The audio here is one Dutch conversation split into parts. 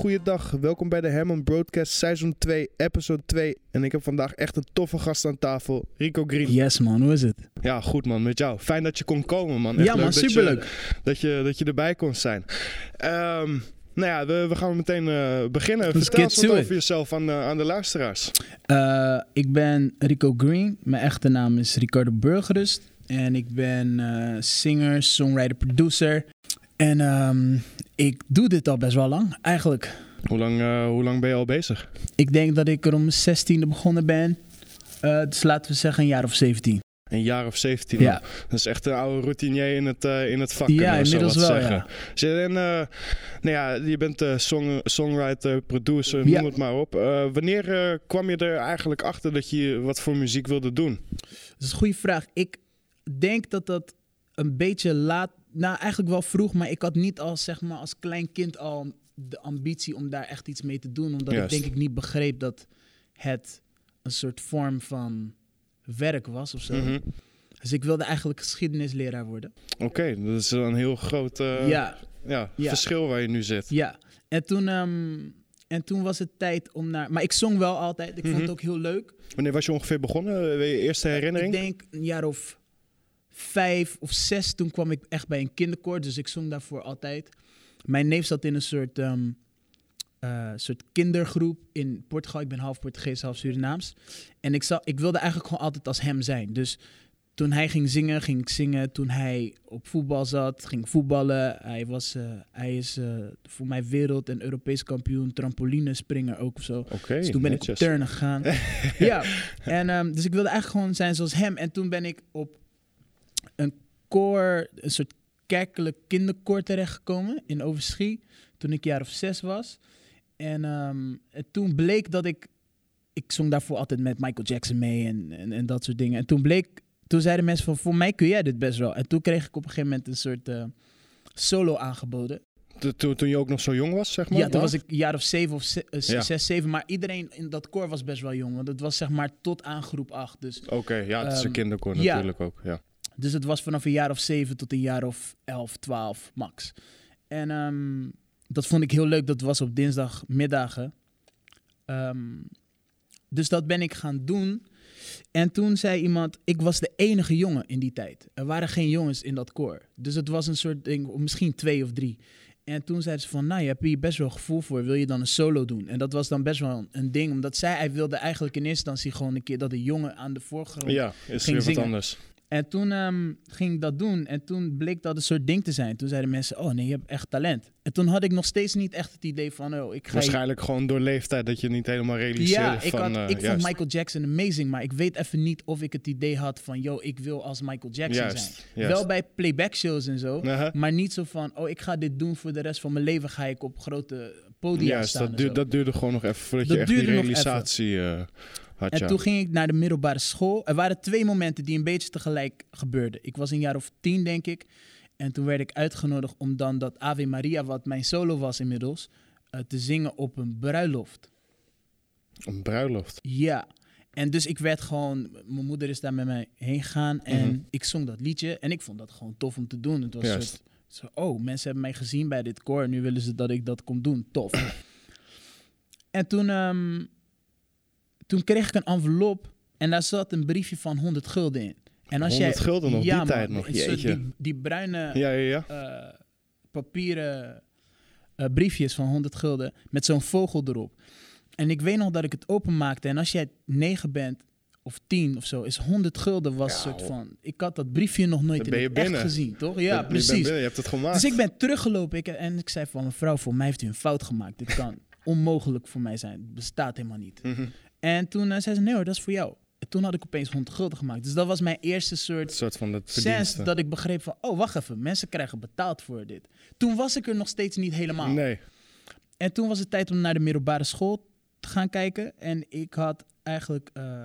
Een hele goede dag. Welkom bij de Herman Broadcast Seizoen 2, episode 2. En ik heb vandaag echt een toffe gast aan tafel, Rico Green. Yes man, hoe is het? Ja, goed man, met jou. Fijn dat je kon komen man. Echt Ja, man, leuk dat je- superleuk. Dat je, dat je erbij kon zijn. Ehm, nou ja, we, we gaan meteen eh, beginnen. Let's Vertel eens wat over jezelf aan de, aan de luisteraars. Eh, ik ben Rico Green. Mijn echte naam is Ricardo Burgerust. En ik ben eh singer, songwriter, producer. En ehm, ik doe dit al best wel lang, eigenlijk. Hoe lang, eh, hoe lang ben je al bezig? Ik denk dat ik er om mijn 16e begonnen ben. Eh, dus laten we zeggen een jaar of 17. Een jaar of 17 Ja. Dat is echt een oude routinier in het, eh, in het vak. Ja, inmiddels wel, zeggen. ja. Je- En, eh, nou ja, je bent song, songwriter, producer, Ja. noem het maar op. Wanneer kwam je er eigenlijk achter dat je wat voor muziek wilde doen? Dat is een goede vraag. Ik denk dat dat een beetje laat... Nou, eigenlijk wel vroeg, maar ik had niet als, zeg maar, als klein kind al de ambitie om daar echt iets mee te doen. Omdat Juist. ik denk ik niet begreep dat het een soort vorm van werk was of zo. Mhm. Dus ik wilde eigenlijk geschiedenisleraar worden. Oké, dat is een heel groot eh, ja, ja, Ja. verschil waar je nu zit. ja. En toen, ehm, en toen was het tijd om naar... Maar ik zong wel altijd. Ik vond Mhm. het ook heel leuk. Wanneer was je ongeveer begonnen? Eh, Je eerste herinnering? Ik denk een jaar of vijf of zes. Toen kwam ik echt bij een kinderkoor. Dus ik zong daarvoor altijd. Mijn neef zat in een soort, ehm, eh, soort kindergroep in Portugal. Ik ben half Portugees, half Surinaams. En ik, zat, ik wilde eigenlijk gewoon altijd als hem zijn. Dus toen hij ging zingen, ging ik zingen. Toen hij op voetbal zat, ging ik voetballen. Hij, was, eh, hij is eh, voor mij wereld- en Europees kampioen trampolinespringer ook of zo. Dus toen ben netjes. ik op turnen gegaan. ja, en um, dus ik wilde eigenlijk gewoon zijn zoals hem. En toen ben ik op een koor, een soort kerkelijk kinderkoor terechtgekomen in Overschie. Toen ik jaar of zes was. En, um, en toen bleek dat ik... Ik zong daarvoor altijd met Michael Jackson mee en, en, en dat soort dingen. En toen bleek... Toen zeiden mensen van, voor mij kun jij dit best wel. En toen kreeg ik op een gegeven moment een soort uh, solo aangeboden. To- Toen, toen je ook nog zo jong was, zeg maar? Ja, toen was ik een jaar of zeven of ze- uh, Ja. zes, zeven. Maar iedereen in dat koor was best wel jong. Want het was zeg maar tot aan groep acht. Dus, Oké, ja, het is een Ehm, kinderkoor ja. natuurlijk ook. Ja. Dus het was vanaf een jaar of zeven tot een jaar of elf, twaalf max. En ehm, dat vond ik heel leuk. Dat was op dinsdagmiddagen. Ehm, dus dat ben ik gaan doen. En toen zei iemand, ik was de enige jongen in die tijd. Er waren geen jongens in dat koor. Dus het was een soort ding, misschien twee of drie. En toen zeiden ze van, nou, je hebt hier best wel gevoel voor. Wil je dan een solo doen? En dat was dan best wel een, ding. Omdat zij, hij wilde eigenlijk in eerste instantie gewoon een keer dat een jongen aan de voorgrond ja, is ging weer wat anders. En toen ehm, ging ik dat doen. En toen bleek dat een soort ding te zijn. Toen zeiden mensen, oh nee, je hebt echt talent. En toen had ik nog steeds niet echt het idee van, oh, ik ga... Waarschijnlijk gewoon door leeftijd dat je niet helemaal realiseerde Ja, ik, van... had, eh, ik vond. Michael Jackson amazing, maar ik weet even niet of ik het idee had van, yo, ik wil als Michael Jackson Juist, zijn. juist. Wel bij playback shows en zo, Aha. maar niet zo van, oh, ik ga dit doen voor de rest van mijn leven, ga ik op grote podia Juist, staan. dat, zo. dat duurde gewoon nog even voordat Dat je echt die realisatie eh, had. En toen ging ik naar de middelbare school. Er waren twee momenten die een beetje tegelijk gebeurden. Ik was een jaar of tien, denk ik. En toen werd ik uitgenodigd om dan dat Ave Maria, wat mijn solo was inmiddels, eh, te zingen op een bruiloft. Een bruiloft. Ja. En dus ik werd gewoon, mijn moeder is daar met mij heen gegaan en Mhm. ik zong dat liedje. En ik vond dat gewoon tof om te doen. Het was Juist. soort, zo, oh, mensen hebben mij gezien bij dit koor. Nu willen ze dat ik dat kom doen. Tof. en toen, ehm, toen kreeg ik een envelop en daar zat een briefje van 100 gulden in. En als 100 jij, gulden nog, die man, tijd nog, jeetje. Die, die bruine Ja, ja, ja. eh, papieren eh, briefjes van 100 gulden met zo'n vogel erop. En ik weet nog dat ik het openmaakte. En als jij negen bent of tien of zo, is 100 gulden was Ja, een soort van. Ik had dat briefje nog nooit in het echt gezien, toch? Ja, je precies. binnen, je hebt het gemaakt. Dus ik ben teruggelopen ik, en ik zei van mevrouw, voor mij heeft u een fout gemaakt. Dit kan onmogelijk voor mij zijn. Het bestaat helemaal niet. Mhm. En toen eh, zei ze, nee hoor, dat is voor jou. En toen had ik opeens 100 gulden gemaakt. Dus dat was mijn eerste soort van sens dat ik begreep van, oh wacht even, mensen krijgen betaald voor dit. Toen was ik er nog steeds niet helemaal. Nee. En toen was het tijd om naar de middelbare school te gaan kijken. En ik had eigenlijk eh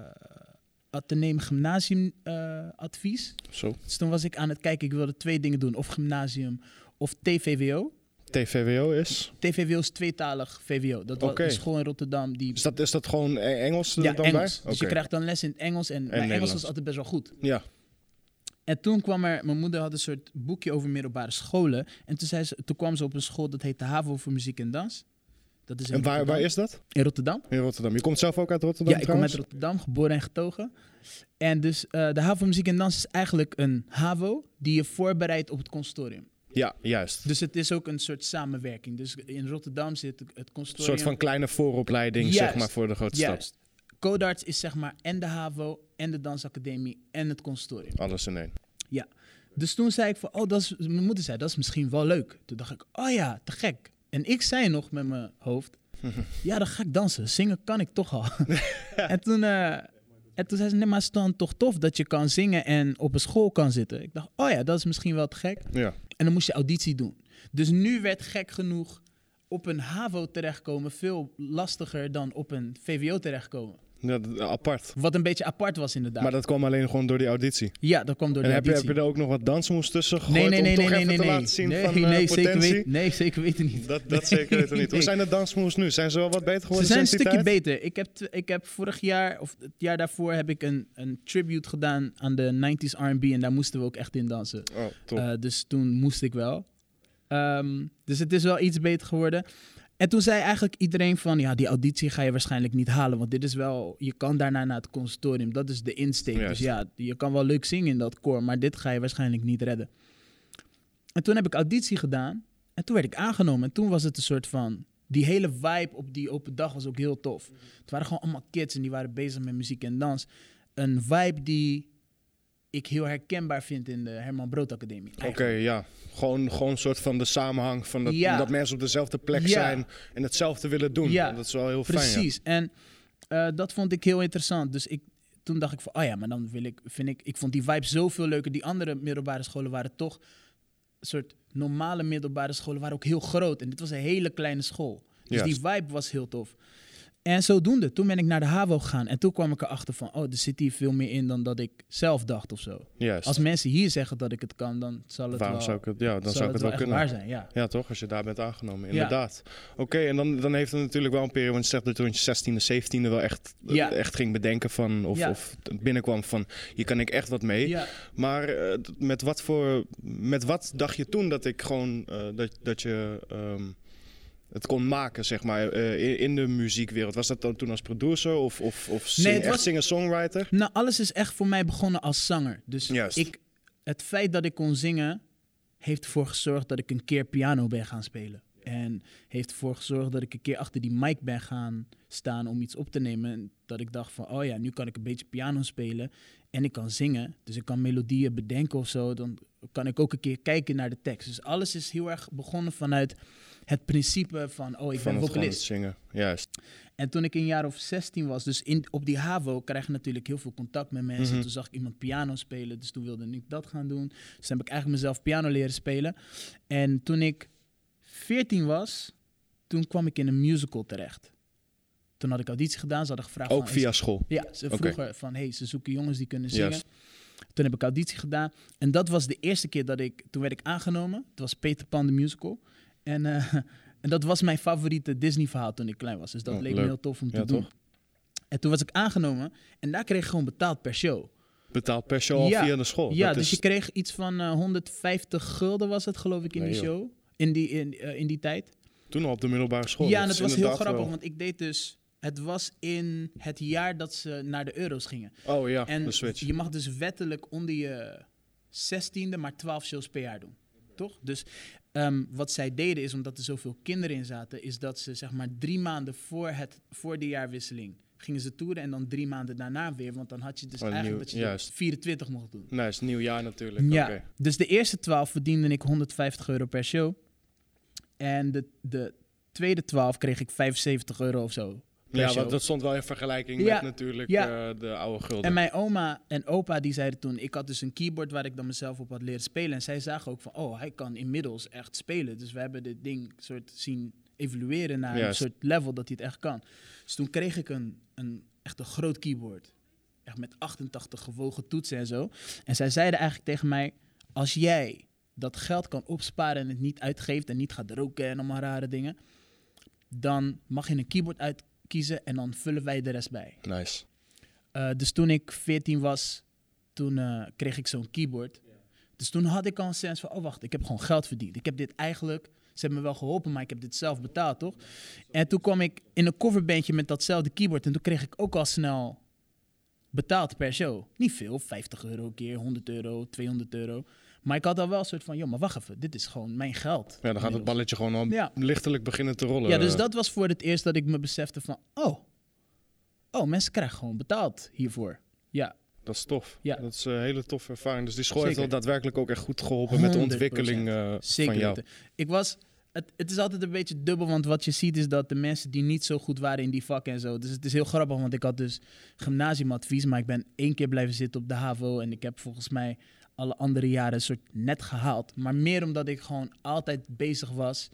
Atheneum Gymnasium eh, advies. Zo. Dus toen was ik aan het kijken, ik wilde twee dingen doen. Of gymnasium of TVWO. TVWO is? TVWO is tweetalig VWO. Dat Oké. een school in Rotterdam die... Is dat, is dat gewoon E- Engels ja, dan Engels. bij? Dus je krijgt dan les in het Engels en, mijn Engels was altijd best wel goed. Ja, En toen kwam er, mijn moeder had een soort boekje over middelbare scholen. En toen, zei ze, toen kwam ze op een school dat heet de HAVO voor Muziek en Dans. Dat is en waar, Rotterdam. waar is dat? In Rotterdam. In Rotterdam. Je komt zelf ook uit Rotterdam ja, ik kom uit? Rotterdam, geboren en getogen. En dus eh, de HAVO Muziek en Dans is eigenlijk een HAVO die je voorbereidt op het consortium. Ja, juist. Dus het is ook een soort samenwerking. Dus in Rotterdam zit het Een consortium. soort van kleine vooropleiding, Juist. zeg maar, voor de grote stad. Juist. Codarts is zeg maar en de HAVO en de dansacademie en het consortium. Alles in één. Dus toen zei ik van, oh, dat is, mijn moeder zei, dat is misschien wel leuk. Toen dacht ik, oh ja, te gek. En ik zei nog met mijn hoofd, ja, dan ga ik dansen. Zingen kan ik toch al. en, toen, eh, en toen zei ze, nee, maar het is dan toch tof dat je kan zingen en op een school kan zitten. Ik dacht, oh ja, dat is misschien wel te gek. Ja. En dan moest je auditie doen. Dus nu werd gek genoeg op een HAVO terechtkomen veel lastiger dan op een VWO terechtkomen. Ja, dat- apart. Wat een beetje apart was inderdaad. Maar dat kwam alleen gewoon door die auditie. ja, dat kwam door En de heb je, heb auditie. je er ook nog wat dansmoves tussen gegooid Nee, nee, nee, om nee, toch nee, even nee, te nee. laten zien nee, van eh, nee, zeker weten, nee, zeker weten niet. Dat, dat zeker weten we niet. Hoe zijn de dansmoves nu? Zijn ze wel wat beter Ze geworden zijn een stukje beter. Ik heb, ik heb vorig jaar, of het jaar daarvoor, heb ik een, een tribute gedaan aan de 90s R&B. En daar moesten we ook echt in dansen. Oh, top. Eh, dus toen moest ik wel. Ehm, dus het is wel iets beter geworden. En toen zei eigenlijk iedereen van, ja, die auditie ga je waarschijnlijk niet halen. Want dit is wel, je kan daarna naar het conservatorium. Dat is de insteek. Juist. Dus ja, je kan wel leuk zingen in dat koor, maar dit ga je waarschijnlijk niet redden. En toen heb ik auditie gedaan. En toen werd ik aangenomen. En toen was het een soort van, die hele vibe op die open dag was ook heel tof. Het waren gewoon allemaal kids en die waren bezig met muziek en dans. Een vibe die ik heel herkenbaar vind in de Herman Brood Academie. Oké, ja. Gewoon, gewoon een soort van de samenhang van dat, Ja. dat mensen op dezelfde plek Ja. zijn en hetzelfde willen doen. Ja. Dat is wel heel fijn. ja. Precies. En eh, dat vond ik heel interessant. Dus ik, toen dacht ik van, oh ja, maar dan wil ik, vind ik, ik vond die vibe zoveel leuker. Die andere middelbare scholen waren toch een soort normale middelbare scholen, waren ook heel groot. En dit was een hele kleine school. Dus Juist. die vibe was heel tof. En zodoende, toen ben ik naar de HAVO gegaan. En toen kwam ik erachter van, oh, er zit hier veel meer in dan dat ik zelf dacht of zo. Juist. Als mensen hier zeggen dat ik het kan, dan zal het Waarom wel, zou ik het, ja, dan zal zou ik het wel kunnen. waar zijn. Ja. Ja, toch? Als je daar bent aangenomen, Ja. inderdaad. Oké, en dan, dan heeft het natuurlijk wel een periode, want je zegt dat toen je 16e, 17e wel echt, Ja. echt ging bedenken van, of, of binnenkwam van, hier kan ik echt wat mee. Maar eh, met, wat voor, met wat dacht je toen dat ik gewoon, eh, dat, dat je ehm, het kon maken, zeg maar, eh, in, de muziekwereld? Was dat dan toen als producer of, of, of zing, Nee, was- singer-songwriter? Nou, alles is echt voor mij begonnen als zanger. Dus Juist. ik, het feit dat ik kon zingen, heeft ervoor gezorgd dat ik een keer piano ben gaan spelen. En heeft ervoor gezorgd dat ik een keer achter die mic ben gaan staan om iets op te nemen. En dat ik dacht van, oh ja, nu kan ik een beetje piano spelen en ik kan zingen. Dus ik kan melodieën bedenken of zo. Dan kan ik ook een keer kijken naar de tekst. Dus alles is heel erg begonnen vanuit het principe van, oh, ik van ben vocalist. zingen, juist. En toen ik een jaar of 16 was, dus in, op die HAVO krijg je natuurlijk heel veel contact met mensen. Mhm. Toen zag ik iemand piano spelen, dus toen wilde ik dat gaan doen. Dus toen heb ik eigenlijk mezelf piano leren spelen. En toen ik 14 was, toen kwam ik in een musical terecht. Toen had ik auditie gedaan, ze hadden gevraagd... Ook van, via school. ja, ze vroegen van, hey, ze zoeken jongens die kunnen zingen. Toen heb ik auditie gedaan. En dat was de eerste keer dat ik, toen werd ik aangenomen. Het was Peter Pan, de musical. En, eh, en dat was mijn favoriete Disney verhaal toen ik klein was. Dus dat Oh, leek leuk. me heel tof om te Ja, doen. toch? En toen was ik aangenomen en daar kreeg ik gewoon betaald per show. Betaald per show Ja. via de school. ja, Dat dus is- je kreeg iets van eh, 150 gulden was het geloof ik in Nee, die joh. show. In die, in, eh, in die tijd. Toen al op de middelbare school. ja, en Dat het is was heel grappig, wel- want ik deed dus... Het was in het jaar dat ze naar de euro's gingen. Oh ja, En de switch. je mag dus wettelijk onder je 16e maar 12 shows per jaar doen. Toch? Dus ehm, wat zij deden is, omdat er zoveel kinderen in zaten, is dat ze zeg maar drie maanden voor, het, voor de jaarwisseling gingen ze toeren en dan drie maanden daarna weer. Want dan had je dus Oh, eigenlijk nieuw- dat je juist. er 24 mocht doen. Het is nieuwjaar natuurlijk. Ja, dus de eerste 12 verdiende ik 150 euro per show. En de, de tweede 12 kreeg ik 75 euro of zo. Ja, want dat stond wel in vergelijking Ja, met natuurlijk ja. eh, de oude gulden. En mijn oma en opa die zeiden toen, ik had dus een keyboard waar ik dan mezelf op had leren spelen. En zij zagen ook van, oh, hij kan inmiddels echt spelen. Dus we hebben dit ding soort zien evolueren naar Juist. een soort level dat hij het echt kan. Dus toen kreeg ik een, een echt een groot keyboard. Echt met 88 gewogen toetsen en zo. En zij zeiden eigenlijk tegen mij, als jij dat geld kan opsparen en het niet uitgeeft en niet gaat roken en allemaal rare dingen, dan mag je een keyboard uitkiezen en dan vullen wij de rest bij. Nice. Eh, dus toen ik 14 was, toen eh, kreeg ik zo'n keyboard. Dus toen had ik al een sens van, oh wacht, ik heb gewoon geld verdiend. Ik heb dit eigenlijk, ze hebben me wel geholpen, maar ik heb dit zelf betaald, toch? En toen kwam ik in een coverbandje met datzelfde keyboard en toen kreeg ik ook al snel betaald per show. Niet veel, 50 euro een keer, 100 euro, 200 euro. Maar ik had al wel een soort van, joh, maar wacht even, dit is gewoon mijn geld. Ja, dan gaat het balletje gewoon al Ja. lichtelijk beginnen te rollen. Ja, dus dat was voor het eerst dat ik me besefte van, oh, oh, mensen krijgen gewoon betaald hiervoor. Ja, Dat is tof. Ja. Dat is een hele toffe ervaring. Dus die school heeft wel daadwerkelijk ook echt goed geholpen met de 100%. ontwikkeling eh, Zeker van jou. Ik was, het, het is altijd een beetje dubbel, want wat je ziet is dat de mensen die niet zo goed waren in die vakken en zo. Dus het is heel grappig, want ik had dus gymnasiumadvies, maar ik ben één keer blijven zitten op de HAVO en ik heb volgens mij alle andere jaren soort net gehaald. Maar meer omdat ik gewoon altijd bezig was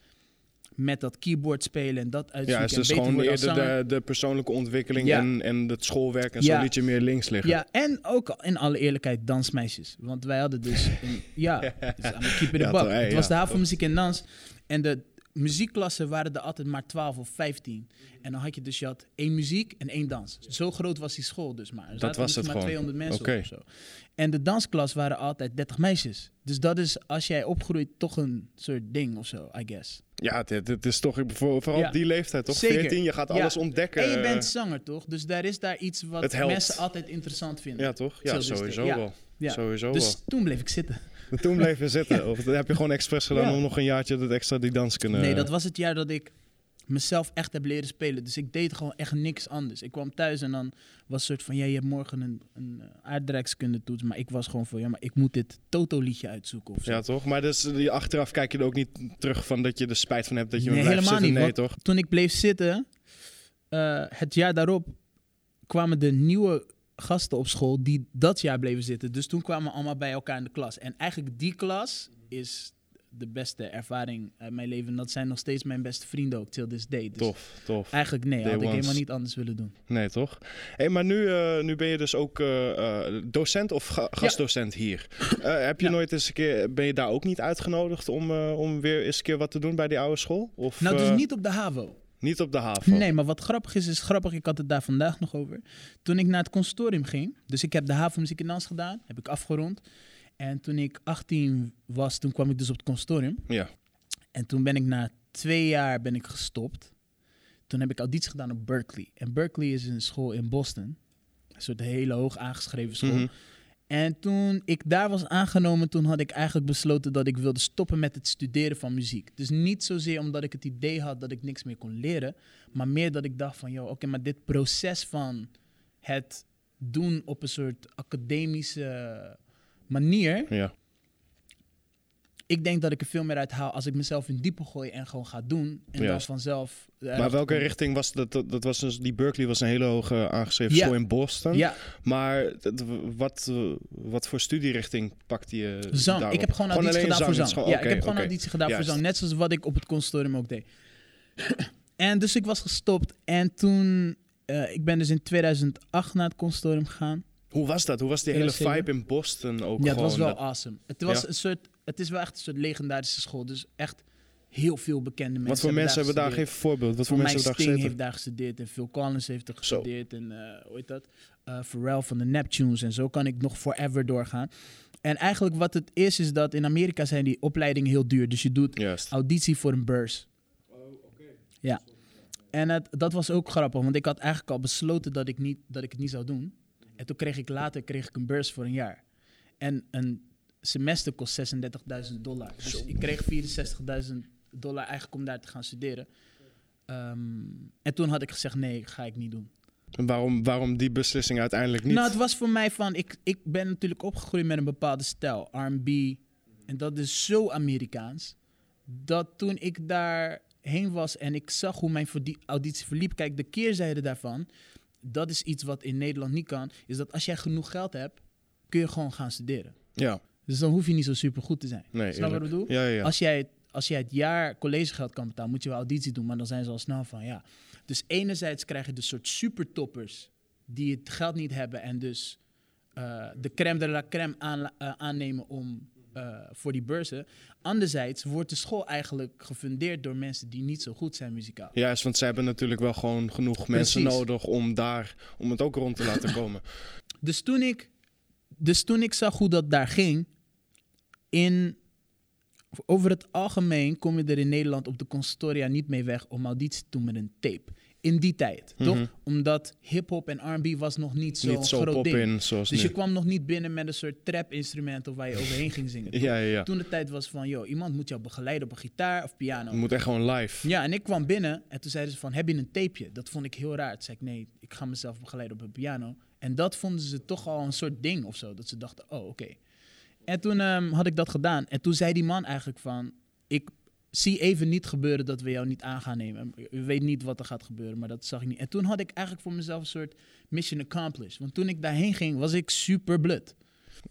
met dat keyboard spelen en dat uitzoeken. Ja, is en dus beter gewoon eerder de, de persoonlijke ontwikkeling Ja. en, en het schoolwerk en Ja. zo liet je meer links liggen. Ja, en ook in alle eerlijkheid dansmeisjes. Want wij hadden dus... Een, ja, dus I'm keep it Ja, Het was de muziek en dans. En de muziekklassen waren er altijd maar 12 of 15. En dan had je dus, je had één muziek en één dans. Zo groot was die school dus maar. Er zaten was misschien het maar gewoon. 200 mensen op of zo. En de dansklas waren altijd 30 meisjes. Dus dat is, als jij opgroeit, toch een soort ding of zo, I guess. Ja, het, is toch voor, vooral Ja. op die leeftijd, toch? Zeker. 14, je gaat Ja. alles ontdekken. En je bent zanger, toch? Dus daar is daar iets wat mensen altijd interessant vinden. Ja, toch? Ja, sowieso wel. Ja. Sowieso Dus toen bleef ik zitten. Toen bleef je zitten. Of heb je gewoon expres gedaan om nog een jaartje dat extra die dans kunnen... Nee, dat was het jaar dat ik mezelf echt heb leren spelen. Dus ik deed gewoon echt niks anders. Ik kwam thuis en dan was het soort van... Ja, je hebt morgen een, een eh, aardrijkskunde toets. Maar ik was gewoon van... Ja, maar ik moet dit Toto-liedje uitzoeken of zo. Ja, toch? Maar dus, die achteraf kijk je er ook niet terug van dat je er spijt van hebt dat je Nee, helemaal zitten. niet, Nee, toch? Toen ik bleef zitten, eh, het jaar daarop kwamen de nieuwe gasten op school die dat jaar bleven zitten. Dus toen kwamen we allemaal bij elkaar in de klas. En eigenlijk die klas is de beste ervaring uit mijn leven. En dat zijn nog steeds mijn beste vrienden ook, till this day. Dus Tof, tof. Eigenlijk nee, Day had ik helemaal niet anders willen doen. Nee, toch? Hey, maar nu, eh, nu ben je dus ook eh, eh, docent of ga- gastdocent hier. Heb je Ja. nooit eens een keer, ben je daar ook niet uitgenodigd om, om weer eens een keer wat te doen bij die oude school? Of, Nou, dus niet op de HAVO. Niet op de haven? Nee, maar wat grappig is, is grappig. Ik had het daar vandaag nog over. Toen ik naar het consortium ging, dus ik heb de HAVO Muziek en Dans gedaan, heb ik afgerond. En toen ik 18 was, toen kwam ik dus op het consortium. Ja. En toen ben ik na twee jaar ben ik gestopt. Toen heb ik auditie gedaan op Berkeley. En Berkeley is een school in Boston. Een soort hele hoog aangeschreven school. Mhm. En toen ik daar was aangenomen, toen had ik eigenlijk besloten dat ik wilde stoppen met het studeren van muziek. Dus niet zozeer omdat ik het idee had dat ik niks meer kon leren, maar meer dat ik dacht van, joh, oké, maar dit proces van het doen op een soort academische manier, Ja. Ik denk dat ik er veel meer uit haal als ik mezelf in diepe gooi en gewoon ga doen. En dan Juist. vanzelf. Maar welke richting was dat? Dat, dat was dus, die Berkeley was een hele hoge aangeschreven Ja. school in Boston. Ja, Maar wat, eh, wat voor studierichting pakte je zang. daarop? Ik heb gewoon auditie gedaan voor zang. gewoon- ja, ik heb gewoon oké. auditie gedaan Juist. voor zang. Net zoals wat ik op het consortium ook deed. en dus ik was gestopt. En toen... eh, ik ben dus in 2008 naar het consortium gegaan. Hoe was dat? Hoe was die hele 2007? vibe in Boston ook ja, het gewoon? was wel dat- awesome. Het, was Ja? een soort, het is wel echt een soort legendarische school. Dus echt heel veel bekende mensen wat voor mensen hebben daar, gestudeerd. geef een voorbeeld. Wat voor mensen hebben daar Sting gezeten? heeft daar gestudeerd en Phil Collins heeft er Zo. gestudeerd en eh hoe heet dat? Eh Pharrell van de Neptunes en zo kan ik nog forever doorgaan. En eigenlijk wat het is, is dat in Amerika zijn die opleidingen heel duur. Dus je doet Juist. auditie voor een beurs. Ja. En het, dat was ook grappig, want ik had eigenlijk al besloten dat ik, niet, dat ik het niet zou doen. En toen kreeg ik later kreeg ik een beurs voor een jaar. En een semester kost 36.000 dollar. Dus ik kreeg 64.000 dollar eigenlijk om daar te gaan studeren. Ehm, en toen had ik gezegd, nee, ga ik niet doen. En waarom, waarom die beslissing uiteindelijk niet? Nou, het was voor mij van, ik, ik ben natuurlijk opgegroeid met een bepaalde stijl, R&B. En dat is zo Amerikaans. Dat toen ik daarheen was en ik zag hoe mijn auditie verliep. Kijk, de keerzijde daarvan, dat is iets wat in Nederland niet kan. Is dat als jij genoeg geld hebt, kun je gewoon gaan studeren. ja, Dus dan hoef je niet zo super goed te zijn. nee. Snap je wat ik bedoel? Ja, ja, ja. Als, jij, als jij het jaar collegegeld kan betalen, moet je wel auditie doen. Maar dan zijn ze al snel van ja. Dus enerzijds krijg je de soort supertoppers die het geld niet hebben en dus eh, de crème de la crème aan, eh, aannemen om eh, voor die beurzen. Anderzijds wordt de school eigenlijk gefundeerd door mensen die niet zo goed zijn muzikaal. Juist, want zij hebben natuurlijk wel gewoon genoeg mensen nodig om daar, om het ook rond te laten komen. Dus toen ik, dus toen ik zag hoe dat daar ging, in, over het algemeen kom je er in Nederland op de consistoria niet mee weg om auditie te doen met een tape. In die tijd, Mhm. toch? Omdat hip-hop en RB was nog niet zo'n Niet zo groot ding. in zoals Dus nu. je kwam nog niet binnen met een soort trap-instrument of waar je overheen ging zingen. Ja, ja, ja. Toen de tijd was van, joh, iemand moet jou begeleiden op een gitaar of piano. Het moet echt gewoon live. Ja, en ik kwam binnen en toen zeiden ze van, heb je een tapeje? Dat vond ik heel raar. Toen zei ik, nee, ik ga mezelf begeleiden op een piano. En dat vonden ze toch al een soort ding of zo. Dat ze dachten, oh, oké. En toen ehm, had ik dat gedaan. En toen zei die man eigenlijk van, ik zie even niet gebeuren dat we jou niet aan gaan nemen. U weet niet wat er gaat gebeuren, maar dat zag ik niet. En toen had ik eigenlijk voor mezelf een soort mission accomplished. Want toen ik daarheen ging, was ik super blut.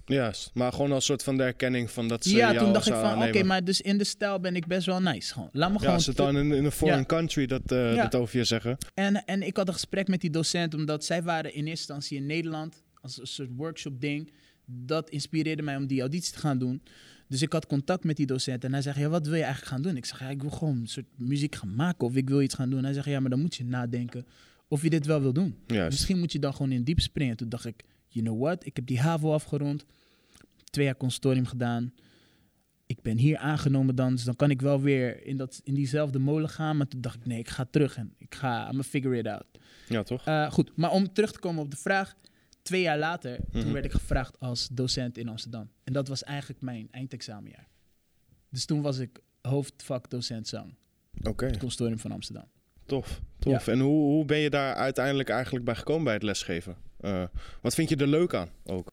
Juist, maar gewoon als soort van de erkenning van dat ze Ja, jou toen dacht ik van, oké, maar dus in de stijl ben ik best wel nice. Gewoon. Laat me Ja, gewoon als ze het dan in, in een foreign country dat, eh, Ja. dat over je zeggen. En, en ik had een gesprek met die docent, omdat zij waren in eerste instantie in Nederland als een soort workshop ding. Dat inspireerde mij om die auditie te gaan doen. Dus ik had contact met die docent en hij zei, ja, wat wil je eigenlijk gaan doen? Ik zeg, ja, ik wil gewoon een soort muziek gaan maken of ik wil iets gaan doen. hij zegt, ja, maar dan moet je nadenken of je dit wel wil doen. Misschien moet je dan gewoon in diep springen. Toen dacht ik, you know what, ik heb die HAVO afgerond, twee jaar consortium gedaan. Ik ben hier aangenomen dan, dus dan kan ik wel weer in, dat, in diezelfde molen gaan. Maar toen dacht ik, nee, ik ga terug en ik ga, I'm figure it out. Ja, toch? Eh, goed, maar om terug te komen op de vraag. Twee jaar later, Mhm. toen werd ik gevraagd als docent in Amsterdam. En dat was eigenlijk mijn eindexamenjaar. Dus toen was ik hoofdvak docent zang. Oké, Het consortium van Amsterdam. tof. tof. En hoe, hoe ben je daar uiteindelijk eigenlijk bij gekomen bij het lesgeven? Eh, wat vind je er leuk aan ook?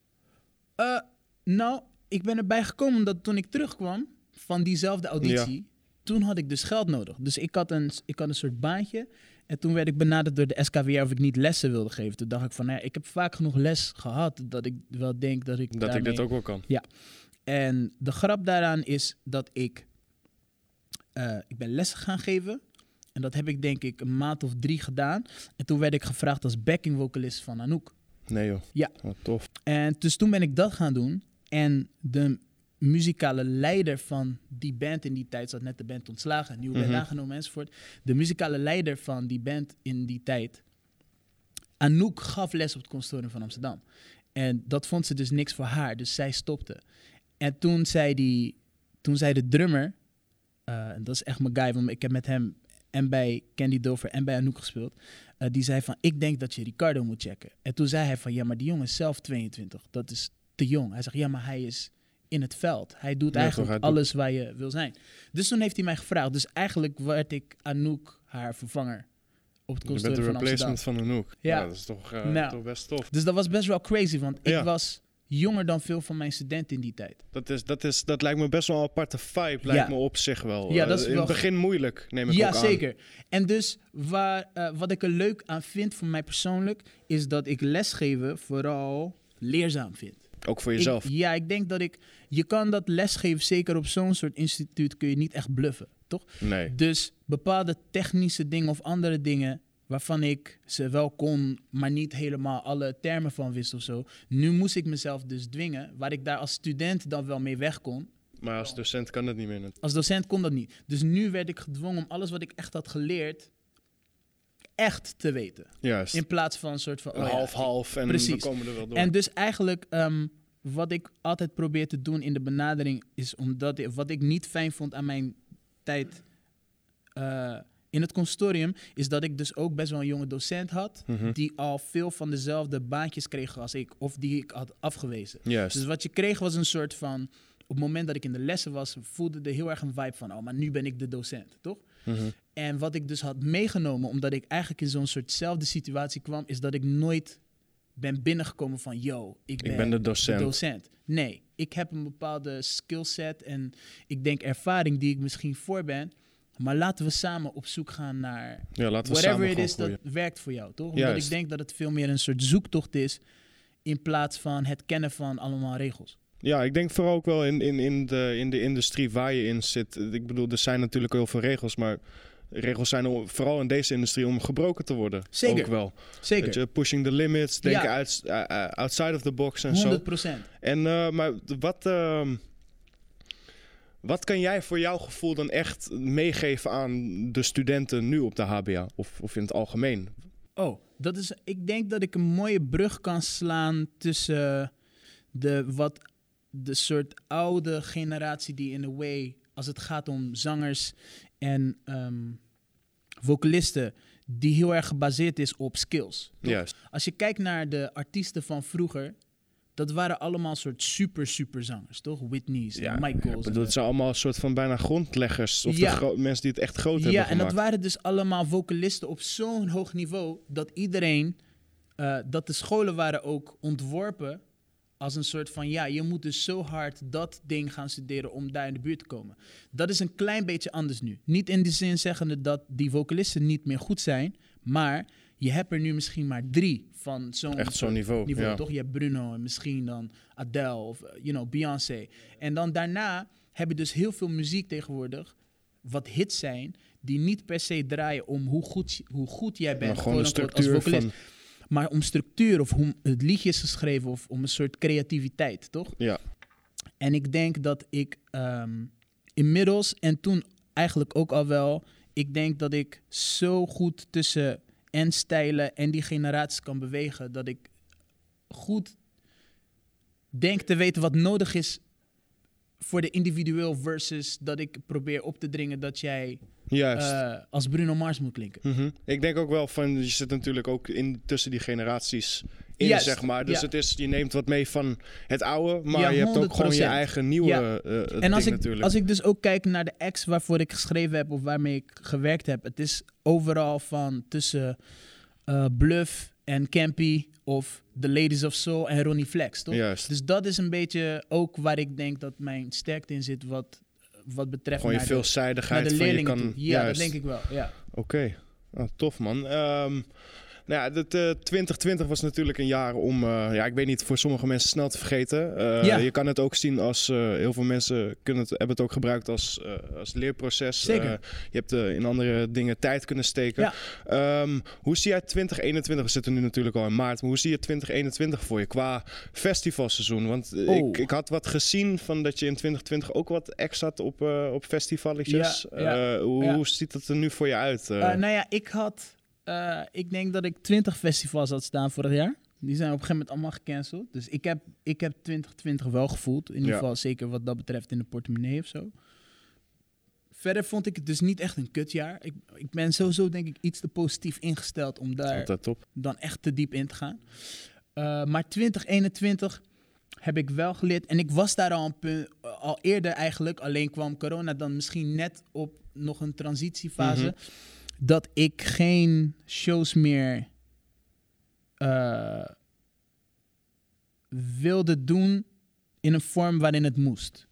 Eh, nou, ik ben erbij gekomen omdat toen ik terugkwam van diezelfde auditie, toen had ik dus geld nodig. Dus ik had, een, ik had een soort baantje. En toen werd ik benaderd door de SKWR of ik niet lessen wilde geven. Toen dacht ik van, nou ja, ik heb vaak genoeg les gehad dat ik wel denk dat ik Dat ik dit ook wel kan. En de grap daaraan is dat ik, eh, ik ben lessen gaan geven. En dat heb ik denk ik een maand of drie gedaan. En toen werd ik gevraagd als backing vocalist van Anouk. Nee joh. Ja. Oh, tof. En dus toen ben ik dat gaan doen. En de muzikale leider van die band in die tijd, zat net de band ontslagen, nieuwe band Mhm. aangenomen enzovoort. De muzikale leider van die band in die tijd, Anouk, gaf les op het conservatorium van Amsterdam. En dat vond ze dus niks voor haar, dus zij stopte. En toen zei, die, toen zei de drummer, en dat is echt mijn guy, want ik heb met hem en bij Candy Dover en bij Anouk gespeeld. eh, die zei van, ik denk dat je Ricardo moet checken. En toen zei hij van, ja, maar die jongen is zelf 22. Dat is te jong. Hij zegt, ja, maar hij is in het veld. Hij doet Ja, eigenlijk doet- alles waar je wil zijn. Dus toen heeft hij mij gevraagd. Dus eigenlijk werd ik Anouk haar vervanger op het Je bent de van replacement van Anouk. Ja. Ja. dat is toch, eh, Nou. toch best tof. Dus dat was best wel crazy, want ik Ja. was jonger dan veel van mijn studenten in die tijd. Dat, is, dat, is, dat lijkt me best wel een aparte vibe, Ja. lijkt me op zich wel. Ja, Eh, dat is in wel- het begin moeilijk, neem ik Ja, ook aan. zeker. En dus waar, eh, wat ik er leuk aan vind voor mij persoonlijk, is dat ik lesgeven vooral leerzaam vind. Ook voor jezelf. Ik- ja, ik denk dat ik. Je kan dat lesgeven, zeker op zo'n soort instituut, kun je niet echt bluffen, toch? nee. Dus bepaalde technische dingen of andere dingen waarvan ik ze wel kon, maar niet helemaal alle termen van wist of zo. Nu moest ik mezelf dus dwingen, waar ik daar als student dan wel mee weg kon. Maar als docent kan het niet meer. Als docent kon dat niet. Dus nu werd ik gedwongen om alles wat ik echt had geleerd, echt te weten. Juist. In plaats van een soort van... oh ja, half-half en Precies. we komen er wel door. En dus eigenlijk, ehm, wat ik altijd probeer te doen in de benadering, is omdat ik- wat ik niet fijn vond aan mijn tijd eh, in het consortium, is dat ik dus ook best wel een jonge docent had, Mhm. die al veel van dezelfde baantjes kreeg als ik, of die ik had afgewezen. Juist. Dus wat je kreeg was een soort van, op het moment dat ik in de lessen was, voelde er heel erg een vibe van, oh, maar nu ben ik de docent, toch? Mhm. En wat ik dus had meegenomen, omdat ik eigenlijk in zo'n soortzelfde situatie kwam, is dat ik nooit ben binnengekomen van, yo, ik ben, Ik ben de docent. docent. Nee, ik heb een bepaalde skillset en ik denk ervaring die ik misschien voor ben. Maar laten we samen op zoek gaan naar Ja, laten we whatever it is dat werkt voor jou, toch? Omdat Juist. ik denk dat het veel meer een soort zoektocht is in plaats van het kennen van allemaal regels. Ja, ik denk vooral ook wel in, in, in, de, in de industrie waar je in zit. Ik bedoel, er zijn natuurlijk heel veel regels, maar regels zijn om- vooral in deze industrie om gebroken te worden. Zeker. Ook wel. Zeker, Weet je, pushing the limits, denken Ja. uit, eh, eh, outside of the box en zo. 100 procent. En, eh, maar wat, ehm, Wat kan jij voor jouw gevoel dan echt meegeven aan de studenten nu op de HBO? Of, of in het algemeen? Oh, dat is. Ik denk dat ik een mooie brug kan slaan tussen de wat de soort oude generatie die in a way, als het gaat om zangers en ehm, vocalisten, die heel erg gebaseerd is op skills. Juist. Als je kijkt naar de artiesten van vroeger, dat waren allemaal soort super super zangers, toch? Whitney's, Ja, Michael's. en het zijn allemaal een soort van bijna grondleggers. Of Ja. de mensen die het echt groot hebben Ja, en gemaakt. dat waren dus allemaal vocalisten op zo'n hoog niveau dat iedereen, eh, dat de scholen waren ook ontworpen als een soort van, ja, je moet dus zo hard dat ding gaan studeren om daar in de buurt te komen. Dat is een klein beetje anders nu. Niet in de zin zeggende dat die vocalisten niet meer goed zijn, maar je hebt er nu misschien maar drie van zo'n Echt zo'n niveau, niveau ja. toch? Je hebt Bruno en misschien dan Adele of, eh, you know, Beyoncé. En dan daarna heb je dus heel veel muziek tegenwoordig, wat hits zijn, die niet per se draaien om hoe goed, hoe goed jij bent, maar gewoon als vocalist. van... Maar om structuur of hoe het liedje is geschreven of om een soort creativiteit, toch? Ja, En ik denk dat ik ehm, inmiddels en toen eigenlijk ook al wel, ik denk dat ik zo goed tussen en stijlen en die generaties kan bewegen dat ik goed denk te weten wat nodig is voor de individueel versus dat ik probeer op te dringen dat jij juist. eh, als Bruno Mars moet klinken. Mhm. Ik denk ook wel van, je zit natuurlijk ook in, tussen die generaties in, Juist, zeg maar. Dus ja. het is, je neemt wat mee van het oude, maar Ja, je hebt ook gewoon je 100%. eigen nieuwe Ja. eh, En als ik, natuurlijk. als ik dus ook kijk naar de acts waarvoor ik geschreven heb of waarmee ik gewerkt heb, het is overal van tussen eh, Bluff en Campy of The Ladies of Soul en Ronnie Flex, toch? Juist. Dus dat is een beetje ook waar ik denk dat mijn sterkte in zit wat, wat betreft gewoon je naar de, naar veelzijdigheid de van je kan... toe. Ja, juist. dat denk ik wel, ja. Oké, Nou, tof man. Ehm, nou ja, het, eh, 2020 was natuurlijk een jaar om, eh, ja, ik weet niet, voor sommige mensen snel te vergeten. Eh, Ja. Je kan het ook zien als, heel veel mensen kunnen het, hebben het ook gebruikt als, als leerproces. Zeker. Je hebt in andere dingen tijd kunnen steken. Ja. Ehm, hoe zie jij 2021, we zitten nu natuurlijk al in maart, maar hoe zie je 2021 voor je qua festivalseizoen? Want eh, Oh. ik, ik had wat gezien van dat je in 2020 ook wat ex had op, op festivaletjes. Ja, hoe, hoe ziet het er nu voor je uit? nou ja, ik had, eh, ik denk dat ik 20 festivals had staan vorig jaar. Die zijn op een gegeven moment allemaal gecanceld. Dus ik heb, ik heb 2020 wel gevoeld. In ieder geval zeker wat dat betreft in de portemonnee of zo. Verder vond ik het dus niet echt een kutjaar. Ik, ik ben sowieso denk ik iets te positief ingesteld om daar dan echt te diep in te gaan. Eh, maar 2021 heb ik wel geleerd. En ik was daar al, een punt, al eerder eigenlijk. Alleen kwam corona dan misschien net op nog een transitiefase. Mhm. Dat ik geen shows meer eh, wilde doen in een vorm waarin het moest.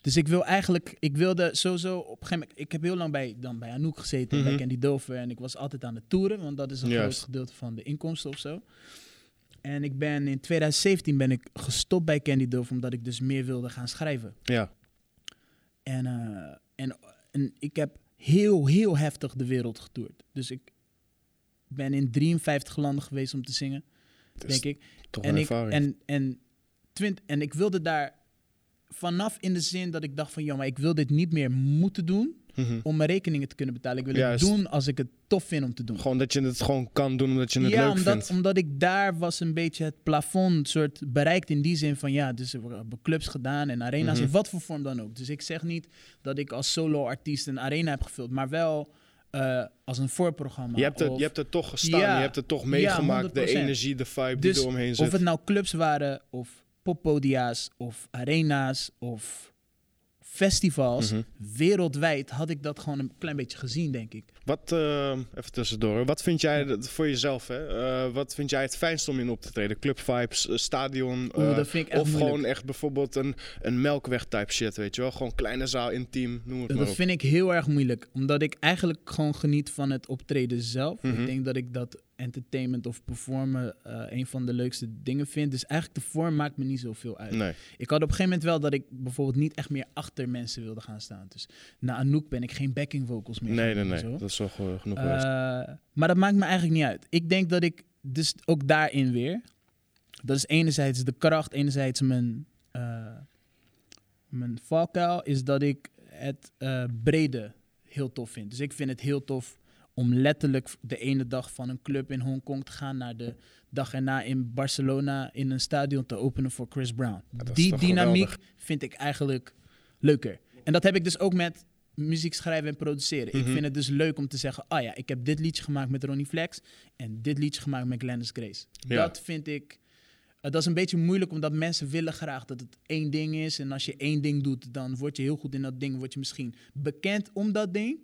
Dus ik wil eigenlijk, ik wilde sowieso op een gegeven moment, ik heb heel lang bij, dan bij Anouk gezeten, Mhm. bij Candy Dover en ik was altijd aan de toeren, want dat is een groot gedeelte van de inkomsten of zo. En ik ben in 2017 ben ik gestopt bij Candy Dover omdat ik dus meer wilde gaan schrijven. Ja, En, eh, en, en ik heb heel, heel heftig de wereld getoerd. Dus ik ben in 53 landen geweest om te zingen, denk ik. toch En een ik, en, en, twint, en ik wilde daar vanaf in de zin dat ik dacht van... ja, maar ik wil dit niet meer moeten doen Mhm. om mijn rekeningen te kunnen betalen. Ik wil Juist. het doen als ik het tof vind om te doen. Gewoon dat je het gewoon kan doen omdat je het ja, leuk omdat, vindt. omdat ik daar was een beetje het plafond soort bereikt in die zin van ja, dus we hebben clubs gedaan en arena's Mhm. in wat voor vorm dan ook. Dus ik zeg niet dat ik als solo-artiest een arena heb gevuld, maar wel eh, als een voorprogramma. Je hebt, het, of, je hebt er toch gestaan, Ja. je hebt het toch meegemaakt. de 100%. energie, de vibe Dus die er omheen zit. of het nou clubs waren of poppodia's of arena's of festivals, Mhm. wereldwijd had ik dat gewoon een klein beetje gezien, denk ik. Wat, eh, even tussendoor, wat vind jij dat- voor jezelf, hè? eh, wat vind jij het fijnst om in op te treden? Club vibes, eh, stadion, Oeh, dat vind ik echt of moeilijk. gewoon echt bijvoorbeeld een, een melkweg type shit, weet je wel? Gewoon kleine zaal, intiem, noem het maar Dat op. vind ik heel erg moeilijk, omdat ik eigenlijk gewoon geniet van het optreden zelf. Mhm. Ik denk dat ik dat entertainment of performen eh, een van de leukste dingen vind. Dus eigenlijk de vorm maakt me niet zoveel uit. Nee, Ik had op een gegeven moment wel dat ik bijvoorbeeld niet echt meer achter mensen wilde gaan staan. Dus na Anouk ben ik geen backing vocals meer. nee, nee, nee. zo. Dat is wel gewoon genoeg geweest. Eh, maar dat maakt me eigenlijk niet uit. Ik denk dat ik dus ook daarin weer. Dat is enerzijds de kracht, enerzijds mijn, eh, mijn valkuil is dat ik het brede heel tof vind. Dus ik vind het heel tof om letterlijk de ene dag van een club in Hongkong te gaan naar de dag erna in Barcelona in een stadion te openen voor Chris Brown. Die dynamiek geweldig. vind ik eigenlijk leuker. En dat heb ik dus ook met muziek schrijven en produceren. Ik Mhm. vind het dus leuk om te zeggen, ah ja, ik heb dit liedje gemaakt met Ronnie Flex en dit liedje gemaakt met Glennis Grace. Ja. Dat vind ik, eh, dat is een beetje moeilijk omdat mensen willen graag dat het één ding is. En als je één ding doet, dan word je heel goed in dat ding, word je misschien bekend om dat ding.